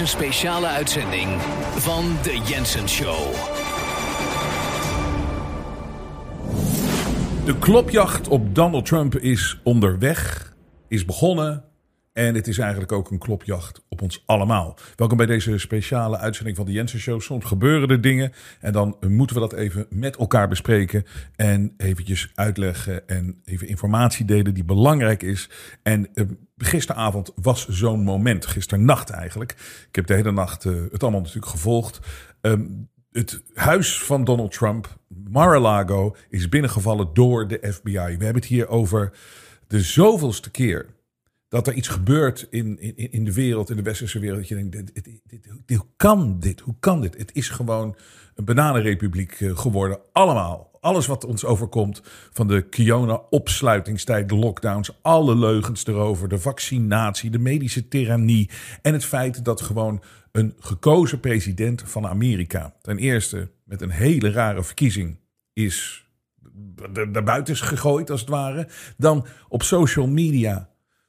Een speciale uitzending van The Jensen Show. De klopjacht op Donald Trump is onderweg, is begonnen. En het is eigenlijk ook een klopjacht op ons allemaal. Welkom bij deze speciale uitzending van de Jensen Show. Soms gebeuren er dingen en dan moeten we dat even met elkaar bespreken. En eventjes uitleggen en even informatie delen die belangrijk is. En eh, gisteravond was zo'n moment, gisternacht eigenlijk. Ik heb de hele nacht eh, het allemaal natuurlijk gevolgd. Ehm, het huis van Donald Trump, Mar-a-Lago, is binnengevallen door de FBI. We hebben het hier over de zoveelste keer dat er iets gebeurt in, in, in de wereld, in de westerse wereld. Dat je denkt, dit, dit, hoe kan dit? Hoe kan dit? Het is gewoon een bananenrepubliek eh, geworden. Allemaal. Alles wat ons overkomt. Van de Kiona-opsluitingstijd, de lockdowns, alle leugens erover. De vaccinatie, de medische tyrannie. En het feit dat gewoon een gekozen president van Amerika. Ten eerste met een hele rare verkiezing is daarbuiten is gegooid als het ware. Dan op social media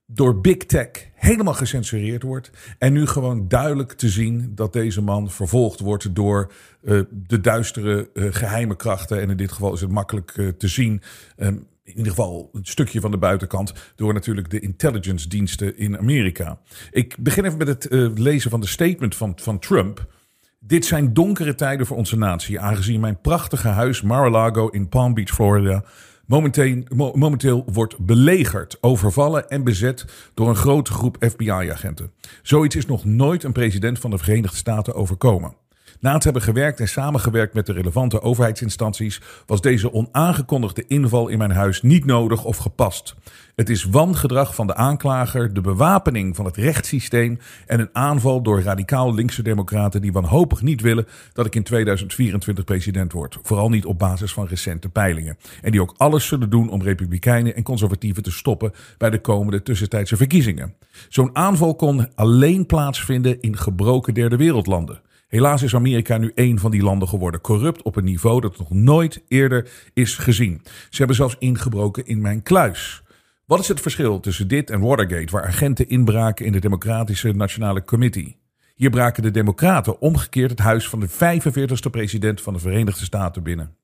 door Big Tech helemaal gecensureerd wordt. En nu gewoon duidelijk te zien dat deze man vervolgd wordt door uh, de duistere uh, geheime krachten. En in dit geval is het makkelijk uh, te zien. Um, in ieder geval een stukje van de buitenkant. Door natuurlijk de intelligence diensten in Amerika. Ik begin even met het lezen van de statement van, van Trump. Dit zijn donkere tijden voor onze natie, aangezien mijn prachtige huis Mar-a-Lago in Palm Beach, Florida, Momenteel, wordt belegerd, overvallen en bezet door een grote groep FBI-agenten. Zoiets is nog nooit een president van de Verenigde Staten overkomen. Na het hebben gewerkt en samengewerkt met de relevante overheidsinstanties, was deze onaangekondigde inval in mijn huis niet nodig of gepast. Het is wangedrag van de aanklager, de bewapening van het rechtssysteem en een aanval door radicaal linkse democraten die wanhopig niet willen dat ik in 2024 president word. Vooral niet op basis van recente peilingen. En die ook alles zullen doen om republikeinen en conservatieven te stoppen bij de komende tussentijdse verkiezingen. Zo'n aanval kon alleen plaatsvinden in gebroken derde wereldlanden. Helaas is Amerika nu een van die landen geworden. Corrupt op een niveau dat nog nooit eerder is gezien. Ze hebben zelfs ingebroken in mijn kluis. Wat is het verschil tussen dit en Watergate, waar agenten inbraken in de Democratische Nationale Committee? Hier braken de Democraten omgekeerd het huis van de 45ste president van de Verenigde Staten binnen.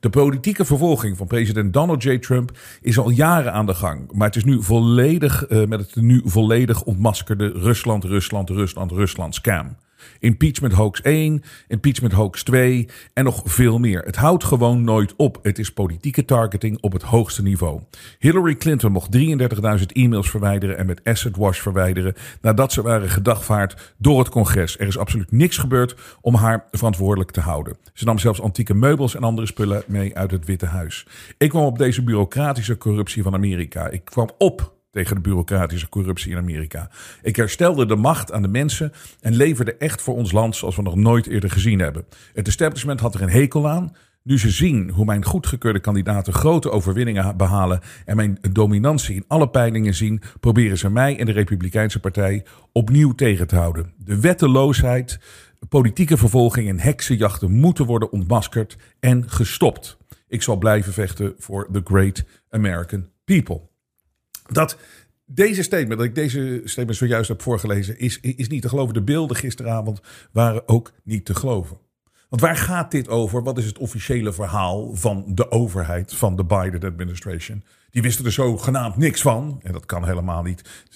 De politieke vervolging van president Donald J. Trump is al jaren aan de gang. Maar het is nu volledig, uh, met het nu volledig ontmaskerde Rusland, Rusland, Rusland, Rusland scam. Impeachment hoax 1, impeachment hoax 2 en nog veel meer. Het houdt gewoon nooit op. Het is politieke targeting op het hoogste niveau. Hillary Clinton mocht 33.000 e-mails verwijderen en met acid wash verwijderen nadat ze waren gedagvaard door het congres. Er is absoluut niks gebeurd om haar verantwoordelijk te houden. Ze nam zelfs antieke meubels en andere spullen mee uit het Witte Huis. Ik kwam op deze bureaucratische corruptie van Amerika. Ik kwam op tegen de bureaucratische corruptie in Amerika. Ik herstelde de macht aan de mensen en leverde echt voor ons land zoals we nog nooit eerder gezien hebben. Het establishment had er een hekel aan. Nu ze zien hoe mijn goedgekeurde kandidaten grote overwinningen behalen en mijn dominantie in alle peilingen zien, proberen ze mij en de Republikeinse Partij opnieuw tegen te houden. De wetteloosheid, politieke vervolging en heksenjachten moeten worden ontmaskerd en gestopt. Ik zal blijven vechten voor the great American people dat deze statement, dat ik deze statement zojuist heb voorgelezen, is, is niet te geloven. De beelden gisteravond waren ook niet te geloven. Want waar gaat dit over? Wat is het officiële verhaal van de overheid van de Biden administration? Die wisten er zogenaamd niks van. En dat kan helemaal niet.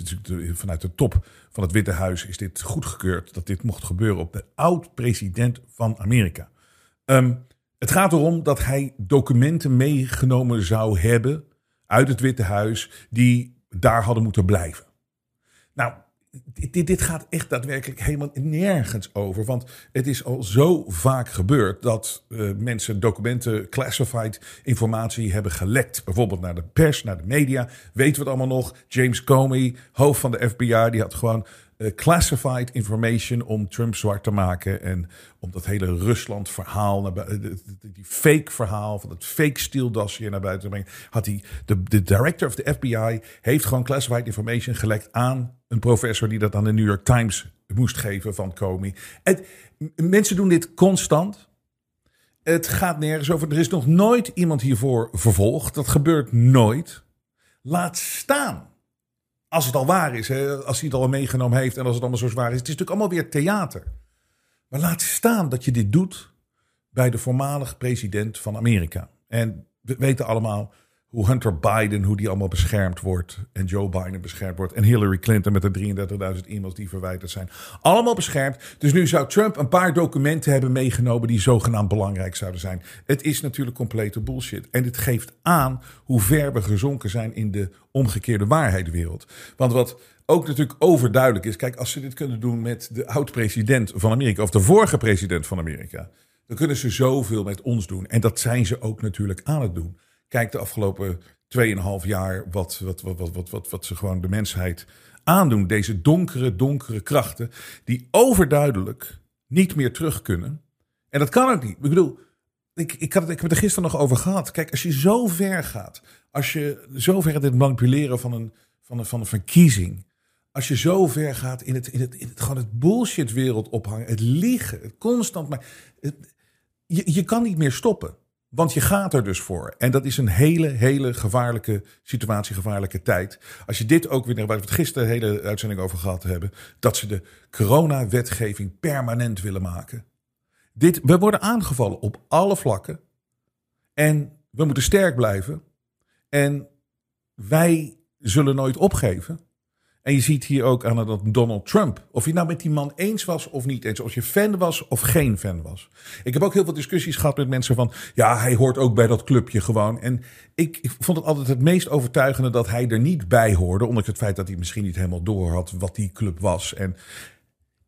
Vanuit de top van het Witte Huis is dit goedgekeurd dat dit mocht gebeuren op de oud-president van Amerika. Um, het gaat erom dat hij documenten meegenomen zou hebben uit het Witte Huis die daar hadden moeten blijven. Nou, dit, dit, gaat echt daadwerkelijk helemaal nergens over. Want het is al zo vaak gebeurd dat uh, mensen documenten, classified informatie hebben gelekt. Bijvoorbeeld naar de pers, naar de media. Weten we het allemaal nog? James Comey, hoofd van de FBI, die had gewoon uh, classified information om Trump zwart te maken. En om dat hele Rusland verhaal, die fake verhaal van het fake steeldasje naar buiten te brengen. Had hij, de, director of de FBI heeft gewoon classified information gelekt aan een professor die dat aan de New York Times moest geven van Comey. En mensen doen dit constant. Het gaat nergens over. Er is nog nooit iemand hiervoor vervolgd. Dat gebeurt nooit. Laat staan Als het al waar is, hè, als hij het al meegenomen heeft en als het allemaal zo zwaar is. Het is natuurlijk allemaal weer theater. Maar laat staan dat je dit doet bij de voormalig president van Amerika. En we weten allemaal hoe Hunter Biden, hoe die allemaal beschermd wordt. En Joe Biden beschermd wordt. En Hillary Clinton met de 33.000 e-mails die verwijderd zijn. Allemaal beschermd. Dus nu zou Trump een paar documenten hebben meegenomen die zogenaamd belangrijk zouden zijn. Het is natuurlijk complete bullshit. En dit geeft aan hoe ver we gezonken zijn in de omgekeerde waarheidwereld. Want wat ook natuurlijk overduidelijk is. Kijk, als ze dit kunnen doen met de oud-president van Amerika. Of de vorige president van Amerika. Dan kunnen ze zoveel met ons doen. En dat zijn ze ook natuurlijk aan het doen. Kijk de afgelopen 2,5 jaar wat, wat, wat, wat, wat, wat, wat ze gewoon de mensheid aandoen. Deze donkere, donkere krachten die overduidelijk niet meer terug kunnen. En dat kan ook niet. Ik bedoel, ik, ik, had ik heb het er gisteren nog over gehad. Kijk, als je zo ver gaat, als je zo ver het manipuleren van een, van een, van een verkiezing. Als je zo ver gaat in het, in het, in het, gewoon het bullshit wereld ophangen, het liegen, het constant maar. je, je kan niet meer stoppen. Want je gaat er dus voor. En dat is een hele, hele gevaarlijke situatie, gevaarlijke tijd. Als je dit ook weer, waar we het gisteren hele uitzending over gehad hebben, dat ze de corona-wetgeving permanent willen maken. Dit, we worden aangevallen op alle vlakken. En we moeten sterk blijven. En wij zullen nooit opgeven. En je ziet hier ook aan dat Donald Trump, of je nou met die man eens was of niet eens, of je fan was of geen fan was. Ik heb ook heel veel discussies gehad met mensen van, ja, hij hoort ook bij dat clubje gewoon. En ik, vond het altijd het meest overtuigende dat hij er niet bij hoorde, ondanks het feit dat hij misschien niet helemaal door had wat die club was. En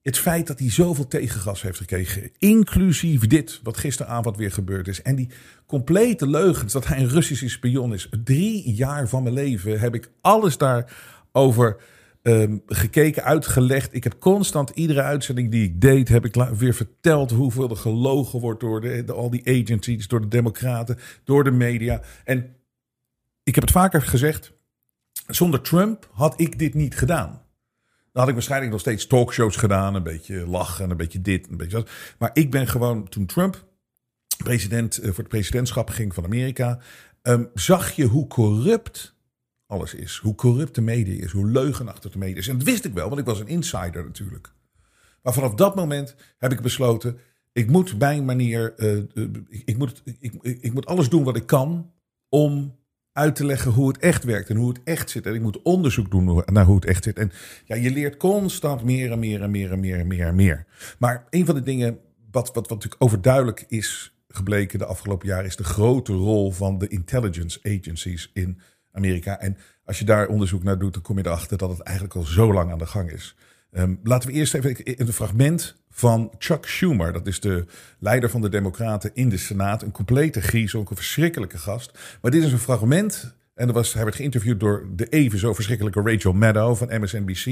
het feit dat hij zoveel tegengas heeft gekregen, inclusief dit, wat gisteravond weer gebeurd is. En die complete leugens dat hij een Russische spion is. Drie jaar van mijn leven heb ik alles daarover um, gekeken, uitgelegd. Ik heb constant iedere uitzending die ik deed, heb ik weer verteld hoeveel er gelogen wordt door de, al die agencies, door de democraten, door de media. En ik heb het vaker gezegd, zonder Trump had ik dit niet gedaan. Dan had ik waarschijnlijk nog steeds talkshows gedaan, een beetje lachen, een beetje dit, een beetje dat. Maar ik ben gewoon, toen Trump president, uh, voor het presidentschap ging van Amerika, um, zag je hoe corrupt alles is. Hoe corrupt de media is, hoe leugenachtig de media is. En dat wist ik wel, want ik was een insider natuurlijk. Maar vanaf dat moment heb ik besloten, ik moet mijn manier, uh, ik, moet, ik, ik moet alles doen wat ik kan om uit te leggen hoe het echt werkt en hoe het echt zit. En ik moet onderzoek doen naar hoe het echt zit. En ja, je leert constant meer en meer en meer en meer en meer en meer. Maar een van de dingen wat, wat, wat natuurlijk overduidelijk is gebleken de afgelopen jaren... is de grote rol van de intelligence agencies in Amerika. En als je daar onderzoek naar doet, dan kom je erachter dat het eigenlijk al zo lang aan de gang is. Um, laten we eerst even een fragment van Chuck Schumer. Dat is de leider van de Democraten in de Senaat. Een complete griezel, een verschrikkelijke gast. Maar dit is een fragment. En dat was, hij werd geïnterviewd door de even zo verschrikkelijke Rachel Maddow van MSNBC.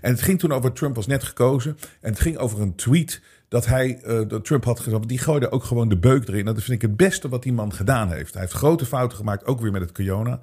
En het ging toen over Trump was net gekozen. En het ging over een tweet dat hij, uh, dat Trump had gezegd. Die gooide ook gewoon de beuk erin. Dat vind ik het beste wat die man gedaan heeft. Hij heeft grote fouten gemaakt, ook weer met het corona.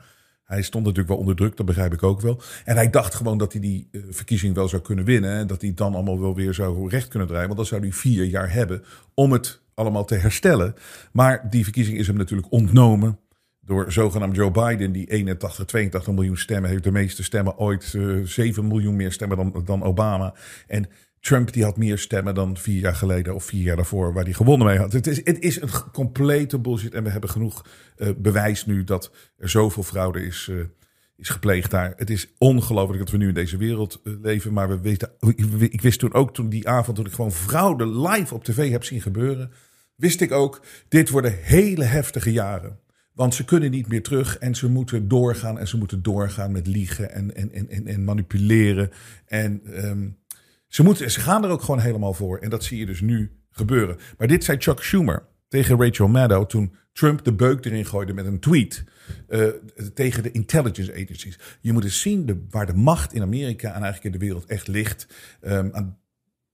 Hij stond natuurlijk wel onder druk, dat begrijp ik ook wel. En hij dacht gewoon dat hij die uh, verkiezing wel zou kunnen winnen. En dat hij dan allemaal wel weer zou recht kunnen draaien. Want dan zou hij vier jaar hebben om het allemaal te herstellen. Maar die verkiezing is hem natuurlijk ontnomen door zogenaamd Joe Biden, die 81, 82 miljoen stemmen heeft. De meeste stemmen ooit, uh, eh, 7 miljoen meer stemmen dan, dan Obama. En Trump die had meer stemmen dan vier jaar geleden of vier jaar daarvoor, waar hij gewonnen mee had. Het is, het is een complete bullshit. En we hebben genoeg uh, bewijs nu dat er zoveel fraude is, uh, is gepleegd daar. Het is ongelooflijk dat we nu in deze wereld uh, leven. Maar we weten, ik wist toen ook, toen die avond, toen ik gewoon fraude live op tv heb zien gebeuren, wist ik ook, dit worden hele heftige jaren. Want ze kunnen niet meer terug en ze moeten doorgaan en ze moeten doorgaan met liegen en, en, en, en manipuleren. En um, ze, moeten, ze gaan er ook gewoon helemaal voor. En dat zie je dus nu gebeuren. Maar dit zei Chuck Schumer tegen Rachel Maddow toen Trump de beuk erin gooide met een tweet uh, tegen de intelligence agencies. Je moet eens zien de, waar de macht in Amerika en eigenlijk in de wereld echt ligt. Um,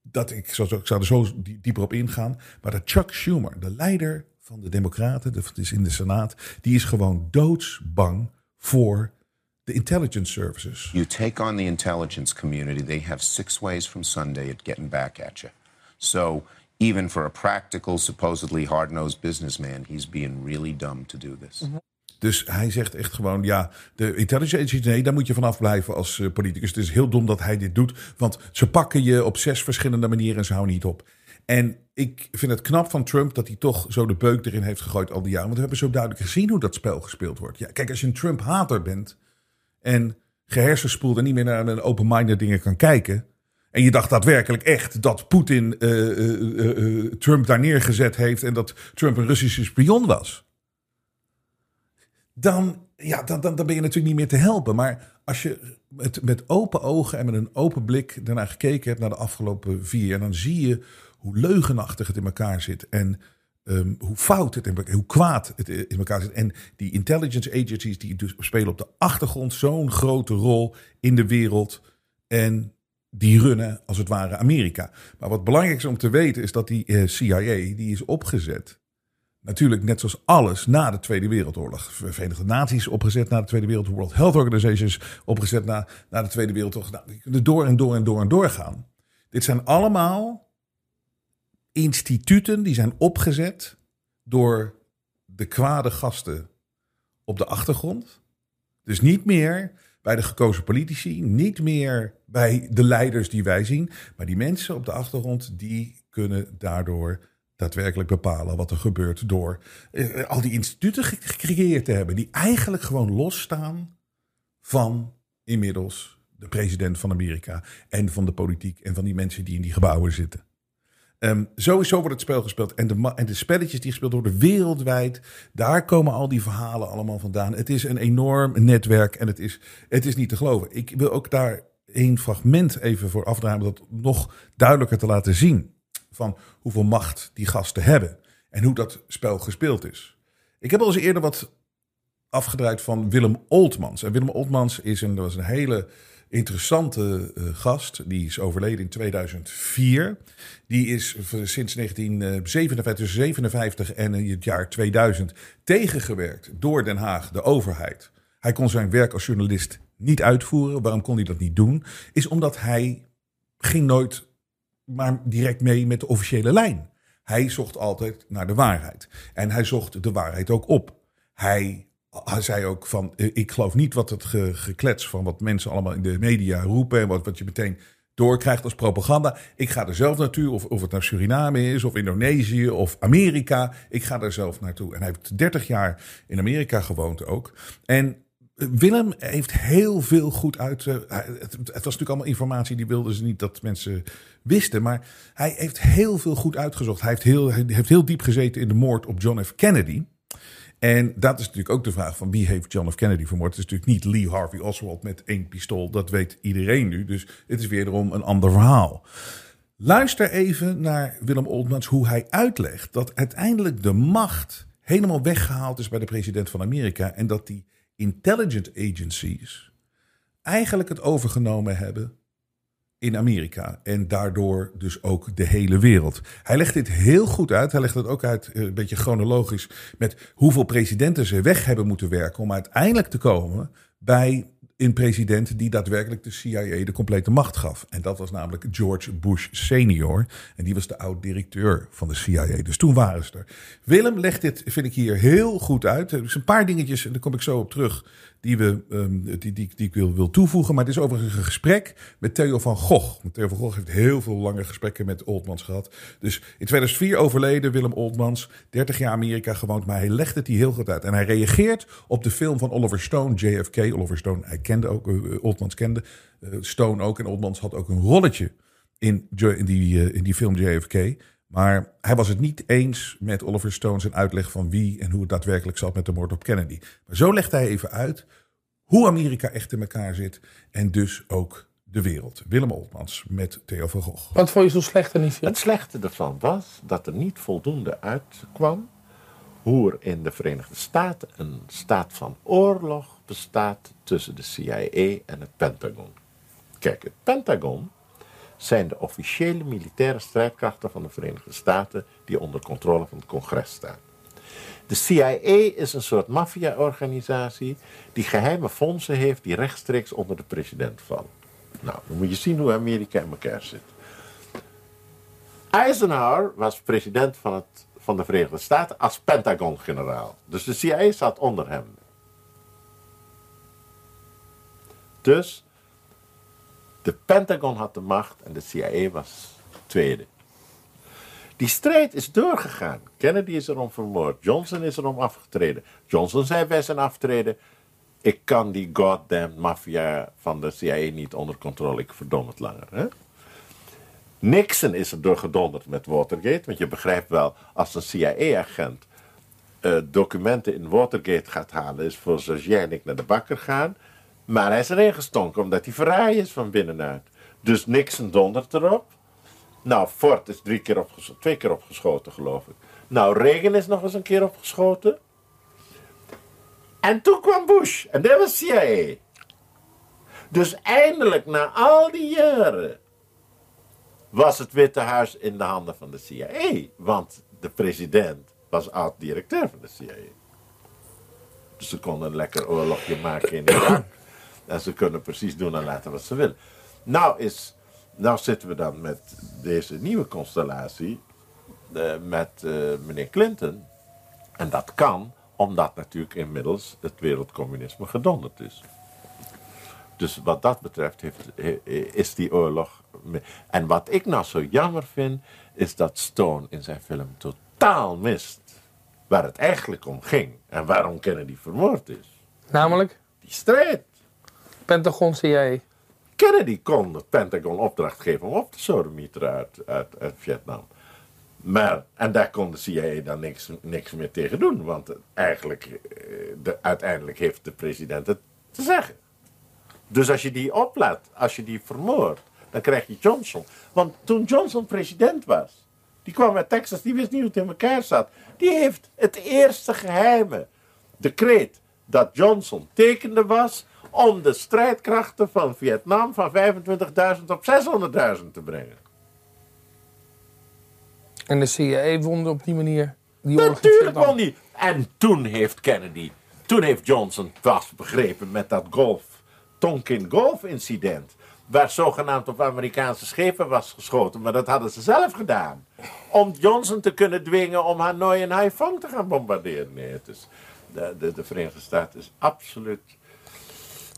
dat ik, zou, ik zou er zo dieper op ingaan. Maar dat Chuck Schumer, de leider van de Democraten, dat is in de Senaat, die is gewoon doodsbang voor the intelligence services. You take on the intelligence community, they have six ways from Sunday at getting back at you. So even for a practical, supposedly hard nosed businessman, he's being really dumb to do this. Mm -hmm. Dus hij zegt echt gewoon, ja, de intelligence agency, nee, daar moet je vanaf blijven als uh, politicus. Het is heel dom dat hij dit doet, want ze pakken je op zes verschillende manieren en ze houden niet op. En ik vind het knap van Trump dat hij toch zo de beuk erin heeft gegooid al die jaren. Want we hebben zo duidelijk gezien hoe dat spel gespeeld wordt. Ja, kijk, als je een Trump-hater bent en gehersenspoeld en niet meer naar een open-minded dingen kan kijken. En je dacht daadwerkelijk echt dat Poetin uh, uh, uh, Trump daar neergezet heeft en dat Trump een Russische spion was. Dan, ja, dan, dan, dan ben je natuurlijk niet meer te helpen. Maar als je met, open ogen en met een open blik daarnaar gekeken hebt naar de afgelopen vier dan zie je hoe leugenachtig het in elkaar zit. En um, hoe fout het en hoe kwaad het in elkaar zit. En die intelligence agencies die dus spelen op de achtergrond zo'n grote rol in de wereld. En die runnen als het ware Amerika. Maar wat belangrijk is om te weten is dat die uh, CIA die is opgezet. Natuurlijk net zoals alles na de Tweede Wereldoorlog. Verenigde Naties opgezet na de Tweede Wereldoorlog. World Health Organization is opgezet na, na de Tweede Wereldoorlog. Nou, door en door en door en door gaan. Dit zijn allemaal instituten die zijn opgezet door de kwade gasten op de achtergrond. Dus niet meer bij de gekozen politici, niet meer bij de leiders die wij zien, maar die mensen op de achtergrond die kunnen daardoor daadwerkelijk bepalen wat er gebeurt door eh, al die instituten gecreëerd te hebben die eigenlijk gewoon losstaan van inmiddels de president van Amerika en van de politiek en van die mensen die in die gebouwen zitten. Um, sowieso wordt het spel gespeeld. En de, en de spelletjes die gespeeld worden wereldwijd. Daar komen al die verhalen allemaal vandaan. Het is een enorm netwerk en het is, het is niet te geloven. Ik wil ook daar één fragment even voor afdragen. Dat nog duidelijker te laten zien. Van hoeveel macht die gasten hebben. En hoe dat spel gespeeld is. Ik heb al eens eerder wat afgedraaid van Willem Oltmans. En Willem Oltmans is een, was een hele interessante uh, gast. Die is overleden in 2004. Die is sinds 1957, 57 en het jaar 2000 tegengewerkt door Den Haag, de overheid. Hij kon zijn werk als journalist niet uitvoeren. Waarom kon hij dat niet doen? Is omdat hij ging nooit maar direct mee met de officiële lijn. Hij zocht altijd naar de waarheid. En hij zocht de waarheid ook op. Hij hij zei ook van, eh, ik geloof niet wat het ge, geklets van wat mensen allemaal in de media roepen en wat, wat je meteen doorkrijgt als propaganda. Ik ga er zelf naartoe, of, of het nou Suriname is, of Indonesië, of Amerika. Ik ga er zelf naartoe. En hij heeft 30 jaar in Amerika gewoond ook. En Willem heeft heel veel goed uit. Uh, het, het, was natuurlijk allemaal informatie die wilden ze niet dat mensen wisten. Maar hij heeft heel veel goed uitgezocht. Hij heeft heel, hij heeft heel diep gezeten in de moord op John F. Kennedy. En dat is natuurlijk ook de vraag van wie heeft John F. Kennedy vermoord. Het is natuurlijk niet Lee Harvey Oswald met één pistool. Dat weet iedereen nu. Dus het is wederom een ander verhaal. Luister even naar Willem Oldmans hoe hij uitlegt dat uiteindelijk de macht helemaal weggehaald is bij de president van Amerika. En dat die intelligence agencies eigenlijk het overgenomen hebben in Amerika. En daardoor dus ook de hele wereld. Hij legt dit heel goed uit. Hij legt het ook uit, eh, een beetje chronologisch, met hoeveel presidenten ze weg hebben moeten werken om uiteindelijk te komen bij een president die daadwerkelijk de CIA de complete macht gaf. En dat was namelijk George Bush senior. En die was de oud-directeur van de CIA. Dus toen waren ze er. Willem legt dit, vind ik hier heel goed uit. Er zijn een paar dingetjes, en daar kom ik zo op terug, die, we, um, die, die, die ik wil, wil toevoegen. Maar het is overigens een gesprek met Theo van Gogh. Theo van Gogh heeft heel veel lange gesprekken met Oldmans gehad. Dus in 2004 overleden Willem Oldmans, 30 jaar Amerika gewoond, maar hij legt het hier heel goed uit. En hij reageert op de film van Oliver Stone, JFK. Oliver Stone, hij kende ook, uh, Oldmans kende uh, Stone ook. En Oldmans had ook een rolletje in, in, die, uh, in die film JFK. Maar hij was het niet eens met Oliver Stone zijn uitleg van wie en hoe het daadwerkelijk zat met de moord op Kennedy. Maar zo legt hij even uit hoe Amerika echt in elkaar zit en dus ook de wereld. Willem Oltmans met Theo van Gogh. Wat vond je zo slecht aan die film? Het slechte ervan was dat er niet voldoende uitkwam hoe er in de Verenigde Staten een staat van oorlog bestaat tussen de CIA en het Pentagon. Kijk, het Pentagon zijn de officiële militaire strijdkrachten van de Verenigde Staten die onder controle van het congres staan. De CIA is een soort maffia-organisatie die geheime fondsen heeft die rechtstreeks onder de president vallen. Nou, dan moet je zien hoe Amerika in elkaar zit. Eisenhower was president van, het, van de Verenigde Staten als Pentagon-generaal. Dus de CIA zat onder hem. Dus de Pentagon had de macht en de CIA was tweede. Die strijd is doorgegaan. Kennedy is erom vermoord. Johnson is erom afgetreden. Johnson zei bij zijn aftreden: Ik kan die goddamn maffia van de CIA niet onder controle. Ik verdom het langer. Hè? Nixon is er door gedonderd met Watergate. Want je begrijpt wel, als een CIA-agent uh, documenten in Watergate gaat halen, is voor ik naar de bakker gaan. Maar hij is erin gestonken omdat hij verraai is van binnenuit. Dus Nixon dondert erop. Nou, Ford is drie keer opgeschoten, twee keer opgeschoten, geloof ik. Nou, Reagan is nog eens een keer opgeschoten. En toen kwam Bush. En dat was CIA. Dus eindelijk, na al die jaren, was het Witte Huis in de handen van de CIA. Want de president was oud-directeur van de CIA. Dus ze konden een lekker oorlogje maken in Irak. En ze kunnen precies doen en laten wat ze willen. Nou, is, nou zitten we dan met deze nieuwe constellatie. Uh, met uh, meneer Clinton. En dat kan omdat natuurlijk inmiddels het wereldcommunisme gedonderd is. Dus wat dat betreft heeft, is die oorlog. En wat ik nou zo jammer vind, is dat Stone in zijn film totaal mist waar het eigenlijk om ging en waarom Kennedy vermoord is. Namelijk? Die strijd. Pentagon CIA. Kennedy kon het Pentagon opdracht geven om op te sodomieteren uit, uit, uit Vietnam. Maar, en daar kon de CIA dan niks, niks meer tegen doen, want eigenlijk, eh, de, uiteindelijk heeft de president het te zeggen. Dus als je die oplaat, als je die vermoordt, dan krijg je Johnson. Want toen Johnson president was, die kwam uit Texas, die wist niet hoe het in elkaar zat. Die heeft het eerste geheime decreet dat Johnson tekende was om de strijdkrachten van Vietnam van 25.000 op 600.000 te brengen. En de CIA won op die manier die Natuurlijk won die. En toen heeft Kennedy, toen heeft Johnson vast begrepen met dat golf, Tonkin Golf incident waar zogenaamd op Amerikaanse schepen was geschoten. Maar dat hadden ze zelf gedaan. Om Johnson te kunnen dwingen om Hanoi en Haiphong te gaan bombarderen. Nee, het is, de, de, de Verenigde Staten is absoluut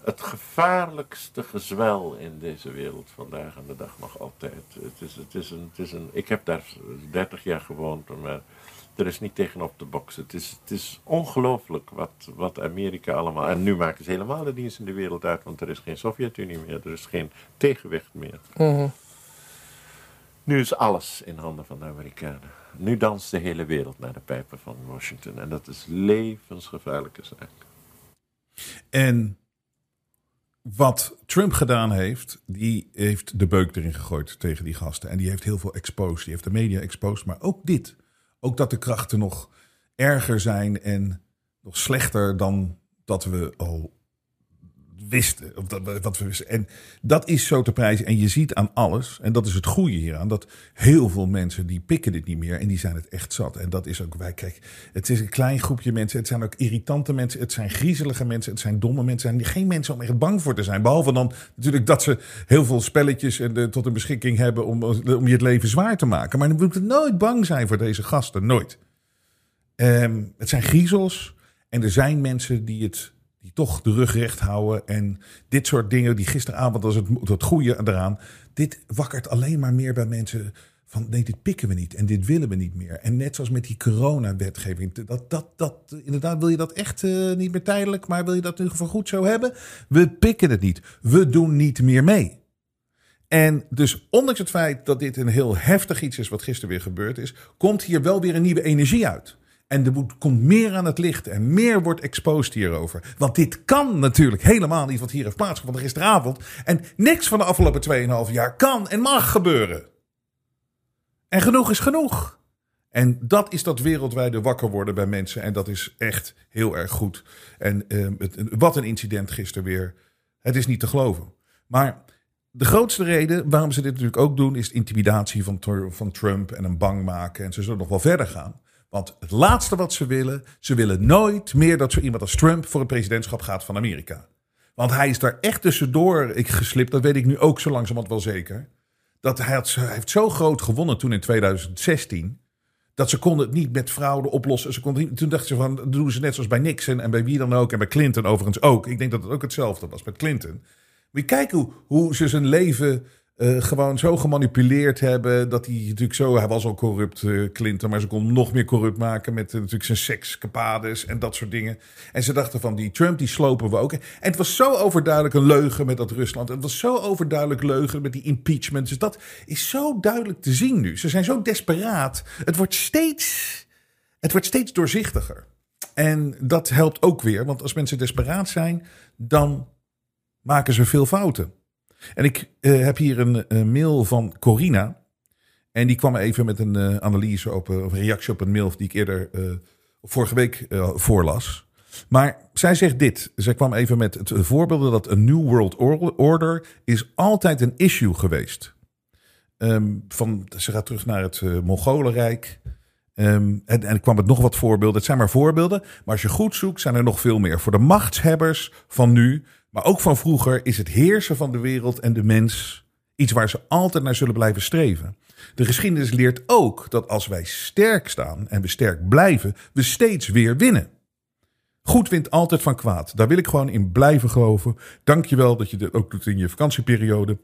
het gevaarlijkste gezwel in deze wereld vandaag aan de dag nog altijd. Het is, het is een, het is een, ik heb daar 30 jaar gewoond, maar er is niet tegenop te boksen. Het is, het is ongelooflijk wat, wat Amerika allemaal. En nu maken ze helemaal de dienst in de wereld uit, want er is geen Sovjet-Unie meer, er is geen tegenwicht meer. Mhm. Nu is alles in handen van de Amerikanen. Nu danst de hele wereld naar de pijpen van Washington. En dat is levensgevaarlijke zaak. En wat Trump gedaan heeft, die heeft de beuk erin gegooid tegen die gasten. En die heeft heel veel exposed. Die heeft de media exposed. Maar ook dit. Ook dat de krachten nog erger zijn en nog slechter dan dat we al wisten. Of dat, wat we wisten. En dat is zo te prijzen. En je ziet aan alles, en dat is het goede hieraan, dat heel veel mensen die pikken dit niet meer en die zijn het echt zat. En dat is ook, wij kijk, het is een klein groepje mensen. Het zijn ook irritante mensen, het zijn griezelige mensen, het zijn domme mensen. En geen mensen om echt bang voor te zijn. Behalve dan natuurlijk dat ze heel veel spelletjes en de, tot hun beschikking hebben om, om je het leven zwaar te maken. Maar dan moet je nooit bang zijn voor deze gasten, nooit. Ehm, het zijn griezels en er zijn mensen die het toch de rug recht houden. En dit soort dingen, die gisteravond was het, het goede eraan. Dit wakkert alleen maar meer bij mensen van nee, dit pikken we niet en dit willen we niet meer. En net zoals met die corona-wetgeving, dat, dat, dat, inderdaad, wil je dat echt uh, niet meer tijdelijk, maar wil je dat ieder geval goed zo hebben? We pikken het niet. We doen niet meer mee. En dus ondanks het feit dat dit een heel heftig iets is wat gisteren weer gebeurd is, komt hier wel weer een nieuwe energie uit. En er komt meer aan het licht en meer wordt exposed hierover. Want dit kan natuurlijk helemaal niet wat hier heeft plaatsgevonden gisteravond. En niks van de afgelopen 2,5 jaar kan en mag gebeuren. En genoeg is genoeg. En dat is dat wereldwijde wakker worden bij mensen. En dat is echt heel erg goed. En het, wat een incident gisteren weer. Het is niet te geloven. Maar de grootste reden waarom ze dit natuurlijk ook doen, is intimidatie van, van Trump en een bang maken. En ze zullen nog wel verder gaan. Want het laatste wat ze willen, ze willen nooit meer dat zo iemand als Trump voor het presidentschap gaat van Amerika. Want hij is daar echt tussendoor ik geslipt, dat weet ik nu ook zo langzamerhand wel zeker. Dat hij, heeft zo groot gewonnen toen in 2016. Dat ze konden het niet met fraude oplossen. Ze konden, toen dachten ze van, doen ze net zoals bij Nixon en bij wie dan ook. En bij Clinton overigens ook. Ik denk dat het ook hetzelfde was met Clinton. je kijken hoe, hoe ze zijn leven eh, gewoon zo gemanipuleerd hebben. Dat hij natuurlijk zo. Hij was al corrupt, eh, Clinton. Maar ze kon hem nog meer corrupt maken. Met eh, natuurlijk zijn sekscapades en dat soort dingen. En ze dachten van die Trump, die slopen we ook. En het was zo overduidelijk een leugen met dat Rusland. Het was zo overduidelijk leugen met die impeachment. Dus dat is zo duidelijk te zien nu. Ze zijn zo desperaat. Het wordt steeds. Het wordt steeds doorzichtiger. En dat helpt ook weer. Want als mensen desperaat zijn, dan maken ze veel fouten. En ik eh, heb hier een, een mail van Corina. En die kwam even met een eh, analyse op, eh, of een reactie op een mail die ik eerder eh, vorige week eh, voorlas. Maar zij zegt dit. Zij kwam even met het voorbeeld dat een New World Order is altijd een issue geweest. Ehm, van, ze gaat terug naar het eh Mongolenrijk. Ehm, en, en kwam met nog wat voorbeelden. Het zijn maar voorbeelden. Maar als je goed zoekt, zijn er nog veel meer. Voor de machtshebbers van nu, maar ook van vroeger, is het heersen van de wereld en de mens iets waar ze altijd naar zullen blijven streven. De geschiedenis leert ook dat als wij sterk staan en we sterk blijven, we steeds weer winnen. Goed wint altijd van kwaad. Daar wil ik gewoon in blijven geloven. Dank je wel dat je dit ook doet in je vakantieperiode.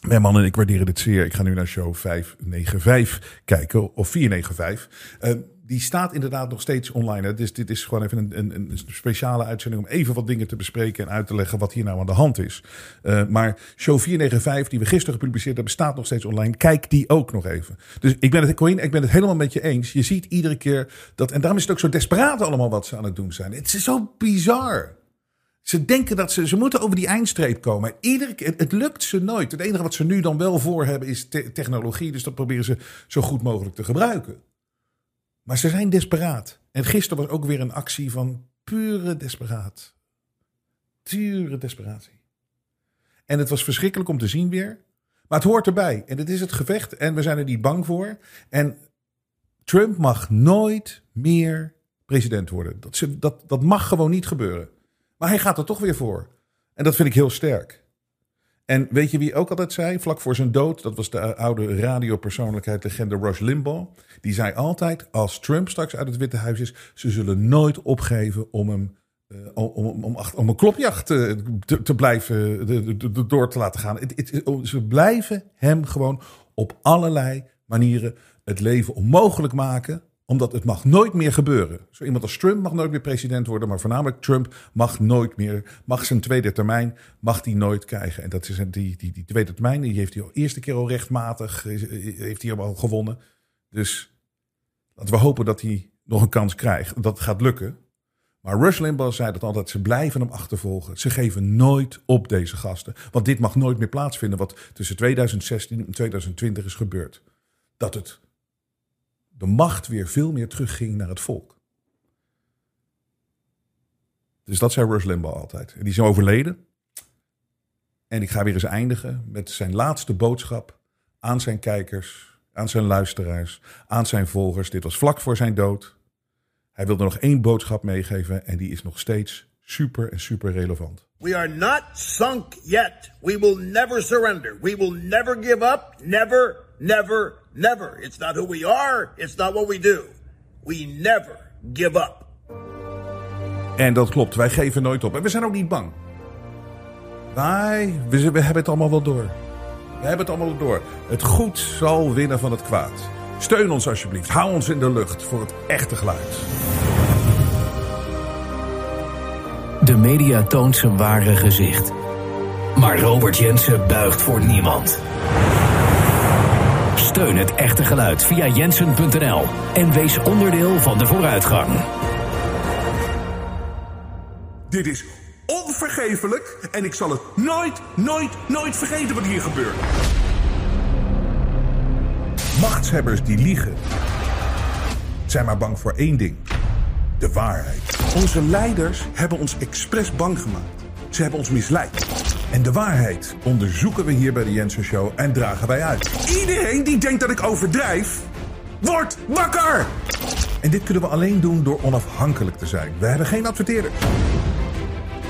Mijn man en ik waarderen dit zeer. Ik ga nu naar show 595 kijken, of 495. Uh, die staat inderdaad nog steeds online. Dit is gewoon even een, een, een, speciale uitzending om even wat dingen te bespreken en uit te leggen wat hier nou aan de hand is. Uh, maar show 495, die we gisteren gepubliceerd hebben, staat nog steeds online. Kijk die ook nog even. Dus ik ben het, ik ben het helemaal met je eens. Je ziet iedere keer dat, en daarom is het ook zo desperaat allemaal wat ze aan het doen zijn. Het is zo bizar. Ze denken dat ze, ze moeten over die eindstreep komen. Iedere keer, het lukt ze nooit. Het enige wat ze nu dan wel voor hebben is te technologie. Dus dat proberen ze zo goed mogelijk te gebruiken. Maar ze zijn desperaat. En gisteren was ook weer een actie van pure desperaat. Pure desperatie. En het was verschrikkelijk om te zien weer. Maar het hoort erbij. En het is het gevecht. En we zijn er niet bang voor. En Trump mag nooit meer president worden. Dat, dat, dat mag gewoon niet gebeuren. Maar hij gaat er toch weer voor. En dat vind ik heel sterk. En weet je wie ook altijd zei, vlak voor zijn dood, dat was de oude radiopersoonlijkheid, legende Rush Limbaugh. Die zei altijd, als Trump straks uit het Witte Huis is, ze zullen nooit opgeven om hem uh, om, om, om, om, een klopjacht te, te, te blijven de, de, door te laten gaan. Het, ze blijven hem gewoon op allerlei manieren het leven onmogelijk maken omdat het mag nooit meer gebeuren. Zo iemand als Trump mag nooit meer president worden, maar voornamelijk Trump mag nooit meer, mag zijn tweede termijn, mag die nooit krijgen. En dat is die, die, die tweede termijn, die heeft hij al eerste keer al rechtmatig, heeft hij al gewonnen. Dus laten we hopen dat hij nog een kans krijgt, dat gaat lukken. Maar Rush Limbaugh zei dat altijd, ze blijven hem achtervolgen. Ze geven nooit op deze gasten. Want dit mag nooit meer plaatsvinden wat tussen 2016 en 2020 is gebeurd. Dat het de macht weer veel meer terugging naar het volk. Dus dat zei Rush Limbaugh altijd. En die is overleden. En ik ga weer eens eindigen met zijn laatste boodschap aan zijn kijkers, aan zijn luisteraars, aan zijn volgers. Dit was vlak voor zijn dood. Hij wilde nog één boodschap meegeven en die is nog steeds super en super relevant. We are not sunk yet. We will never surrender. We will never give up. Never, never, never. It's not who we are. It's not what we do. We never give up. En dat klopt, wij geven nooit op. En we zijn ook niet bang. Wij, we, we hebben het allemaal wel door. We hebben het allemaal wel door. Het goed zal winnen van het kwaad. Steun ons alsjeblieft. Hou ons in de lucht voor het echte geluid. De media toont zijn ware gezicht. Maar Robert Jensen buigt voor niemand. Steun het echte geluid via jensen.nl en wees onderdeel van de vooruitgang. Dit is onvergeeflijk en ik zal het nooit, nooit, nooit vergeten wat hier gebeurt. Machtshebbers die liegen zijn maar bang voor één ding: de waarheid. Onze leiders hebben ons expres bang gemaakt. Ze hebben ons misleid. En de waarheid onderzoeken we hier bij de Jensen Show en dragen wij uit. Iedereen die denkt dat ik overdrijf, wordt wakker! En dit kunnen we alleen doen door onafhankelijk te zijn. We hebben geen adverteerders.